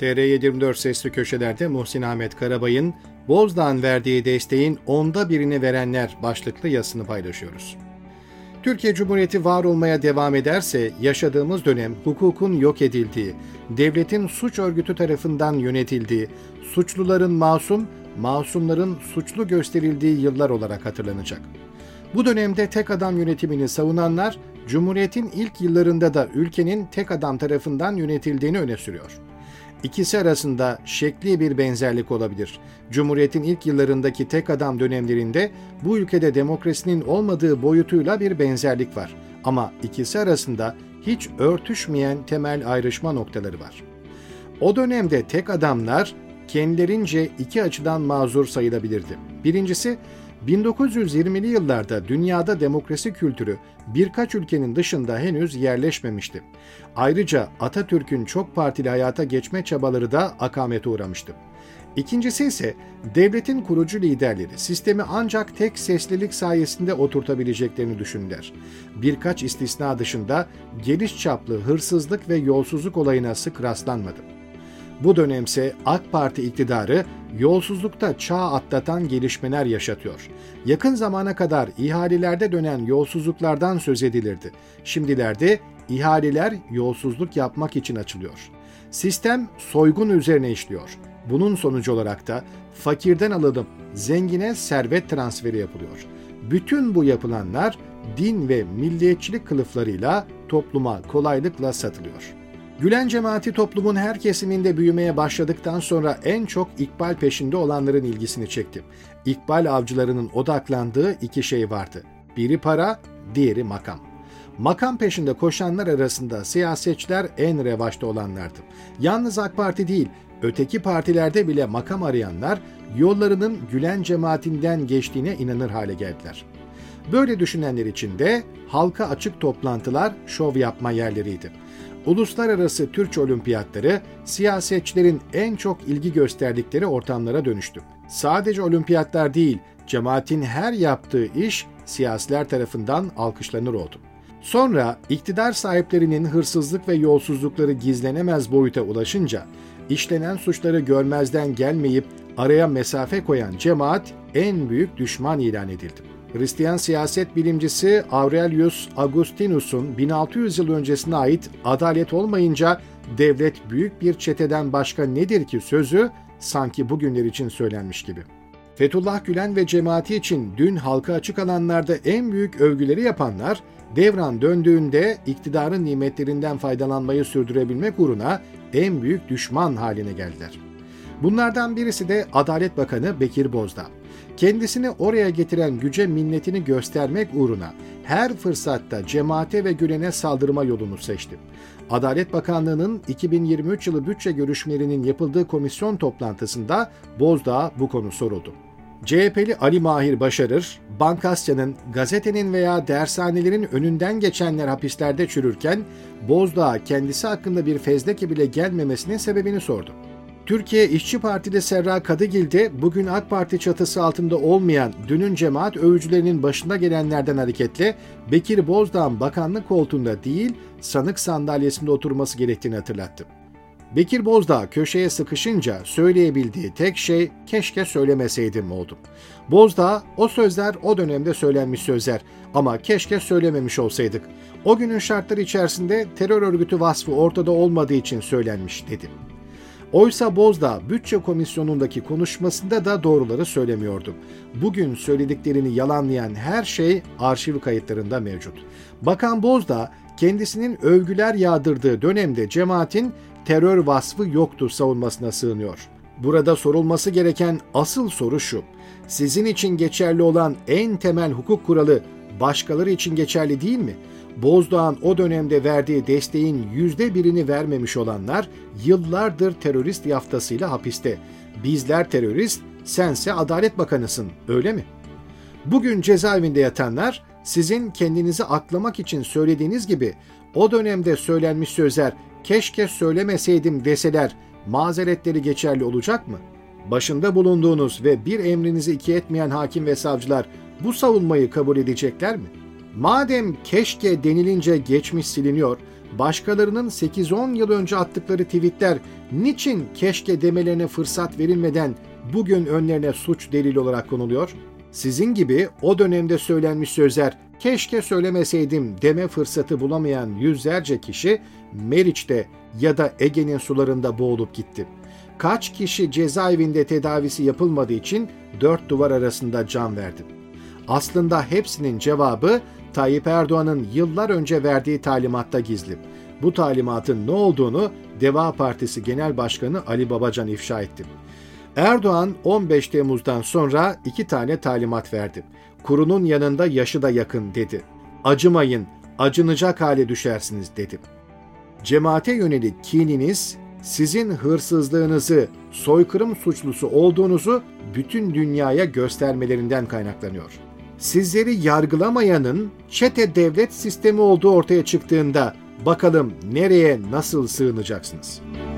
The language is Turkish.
TR724 sesli köşelerde Muhsin Ahmet Karabay'ın Bozdağ'ın verdiği desteğin onda birini verenler başlıklı yazısını paylaşıyoruz. Türkiye Cumhuriyeti var olmaya devam ederse yaşadığımız dönem hukukun yok edildiği, devletin suç örgütü tarafından yönetildiği, suçluların masum, masumların suçlu gösterildiği yıllar olarak hatırlanacak. Bu dönemde tek adam yönetimini savunanlar, Cumhuriyet'in ilk yıllarında da ülkenin tek adam tarafından yönetildiğini öne sürüyor. İkisi arasında şekli bir benzerlik olabilir. Cumhuriyet'in ilk yıllarındaki tek adam dönemlerinde bu ülkede demokrasinin olmadığı boyutuyla bir benzerlik var. Ama ikisi arasında hiç örtüşmeyen temel ayrışma noktaları var. O dönemde tek adamlar kendilerince iki açıdan mazur sayılabilirdi. Birincisi, 1920'li yıllarda dünyada demokrasi kültürü birkaç ülkenin dışında henüz yerleşmemişti. Ayrıca Atatürk'ün çok partili hayata geçme çabaları da akamete uğramıştı. İkincisi ise devletin kurucu liderleri sistemi ancak tek seslilik sayesinde oturtabileceklerini düşündüler. Birkaç istisna dışında geniş çaplı hırsızlık ve yolsuzluk olayına sık rastlanmadı. Bu dönemse AK Parti iktidarı yolsuzlukta çağ atlatan gelişmeler yaşatıyor. Yakın zamana kadar ihalelerde dönen yolsuzluklardan söz edilirdi. Şimdilerde ihaleler yolsuzluk yapmak için açılıyor. Sistem soygun üzerine işliyor. Bunun sonucu olarak da fakirden alınıp zengine servet transferi yapılıyor. Bütün bu yapılanlar din ve milliyetçilik kılıflarıyla topluma kolaylıkla satılıyor.'' Gülen cemaati toplumun her kesiminde büyümeye başladıktan sonra en çok ikbal peşinde olanların ilgisini çekti. İkbal avcılarının odaklandığı iki şey vardı. Biri para, diğeri makam. Makam peşinde koşanlar arasında siyasetçiler en revaçta olanlardı. Yalnız AK Parti değil, öteki partilerde bile makam arayanlar yollarının Gülen cemaatinden geçtiğine inanır hale geldiler. Böyle düşünenler için de halka açık toplantılar şov yapma yerleriydi. Uluslararası Türkçe olimpiyatları siyasetçilerin en çok ilgi gösterdikleri ortamlara dönüştü. Sadece olimpiyatlar değil, cemaatin her yaptığı iş siyasiler tarafından alkışlanır oldu. Sonra iktidar sahiplerinin hırsızlık ve yolsuzlukları gizlenemez boyuta ulaşınca işlenen suçları görmezden gelmeyip araya mesafe koyan cemaat en büyük düşman ilan edildi. Hristiyan siyaset bilimcisi Aurelius Augustinus'un 1600 yıl öncesine ait adalet olmayınca devlet büyük bir çeteden başka nedir ki sözü sanki bugünler için söylenmiş gibi. Fethullah Gülen ve cemaati için dün halka açık alanlarda en büyük övgüleri yapanlar, devran döndüğünde iktidarın nimetlerinden faydalanmayı sürdürebilmek uğruna en büyük düşman haline geldiler. Bunlardan birisi de Adalet Bakanı Bekir Bozdağ. Kendisini oraya getiren güce minnetini göstermek uğruna her fırsatta cemaate ve Gülen'e saldırma yolunu seçti. Adalet Bakanlığı'nın 2023 yılı bütçe görüşmelerinin yapıldığı komisyon toplantısında Bozdağ bu konu soruldu. CHP'li Ali Mahir Başarır, Bankasya'nın, gazetenin veya dershanelerin önünden geçenler hapislerde çürürken Bozdağ kendisi hakkında bir fezleke bile gelmemesinin sebebini sordu. Türkiye İşçi Partili Serra Kadıgil de bugün AK Parti çatısı altında olmayan dünün cemaat övücülerinin başında gelenlerden hareketle Bekir Bozdağ'ın bakanlık koltuğunda değil sanık sandalyesinde oturması gerektiğini hatırlattı. Bekir Bozdağ köşeye sıkışınca söyleyebildiği tek şey keşke söylemeseydim oldu. Bozdağ o sözler o dönemde söylenmiş sözler ama keşke söylememiş olsaydık. O günün şartları içerisinde terör örgütü vasfı ortada olmadığı için söylenmiş dedi. Oysa Bozdağ bütçe komisyonundaki konuşmasında da doğruları söylemiyordu. Bugün söylediklerini yalanlayan her şey arşiv kayıtlarında mevcut. Bakan Bozdağ kendisinin övgüler yağdırdığı dönemde cemaatin terör vasfı yoktu savunmasına sığınıyor. Burada sorulması gereken asıl soru şu. Sizin için geçerli olan en temel hukuk kuralı başkaları için geçerli değil mi? Bozdağ'ın o dönemde verdiği desteğin yüzde birini vermemiş olanlar yıllardır terörist yaftasıyla hapiste. Bizler terörist, sense Adalet Bakanısın, öyle mi? Bugün cezaevinde yatanlar sizin kendinizi aklamak için söylediğiniz gibi o dönemde söylenmiş sözler keşke söylemeseydim deseler mazeretleri geçerli olacak mı? Başında bulunduğunuz ve bir emrinizi iki etmeyen hakim ve savcılar bu savunmayı kabul edecekler mi?'' Madem keşke denilince geçmiş siliniyor, başkalarının 8-10 yıl önce attıkları tweetler niçin keşke demelerine fırsat verilmeden bugün önlerine suç delil olarak konuluyor? Sizin gibi o dönemde söylenmiş sözler keşke söylemeseydim deme fırsatı bulamayan yüzlerce kişi Meriç'te ya da Ege'nin sularında boğulup gitti. Kaç kişi cezaevinde tedavisi yapılmadığı için dört duvar arasında can verdi. Aslında hepsinin cevabı Tayyip Erdoğan'ın yıllar önce verdiği talimatta gizli. Bu talimatın ne olduğunu Deva Partisi Genel Başkanı Ali Babacan ifşa etti. Erdoğan 15 Temmuz'dan sonra iki tane talimat verdi. Kurunun yanında yaşı da yakın dedi. Acımayın, acınacak hale düşersiniz dedi. Cemaate yönelik kininiz sizin hırsızlığınızı, soykırım suçlusu olduğunuzu bütün dünyaya göstermelerinden kaynaklanıyor. Sizleri yargılamayanın çete devlet sistemi olduğu ortaya çıktığında bakalım nereye nasıl sığınacaksınız?''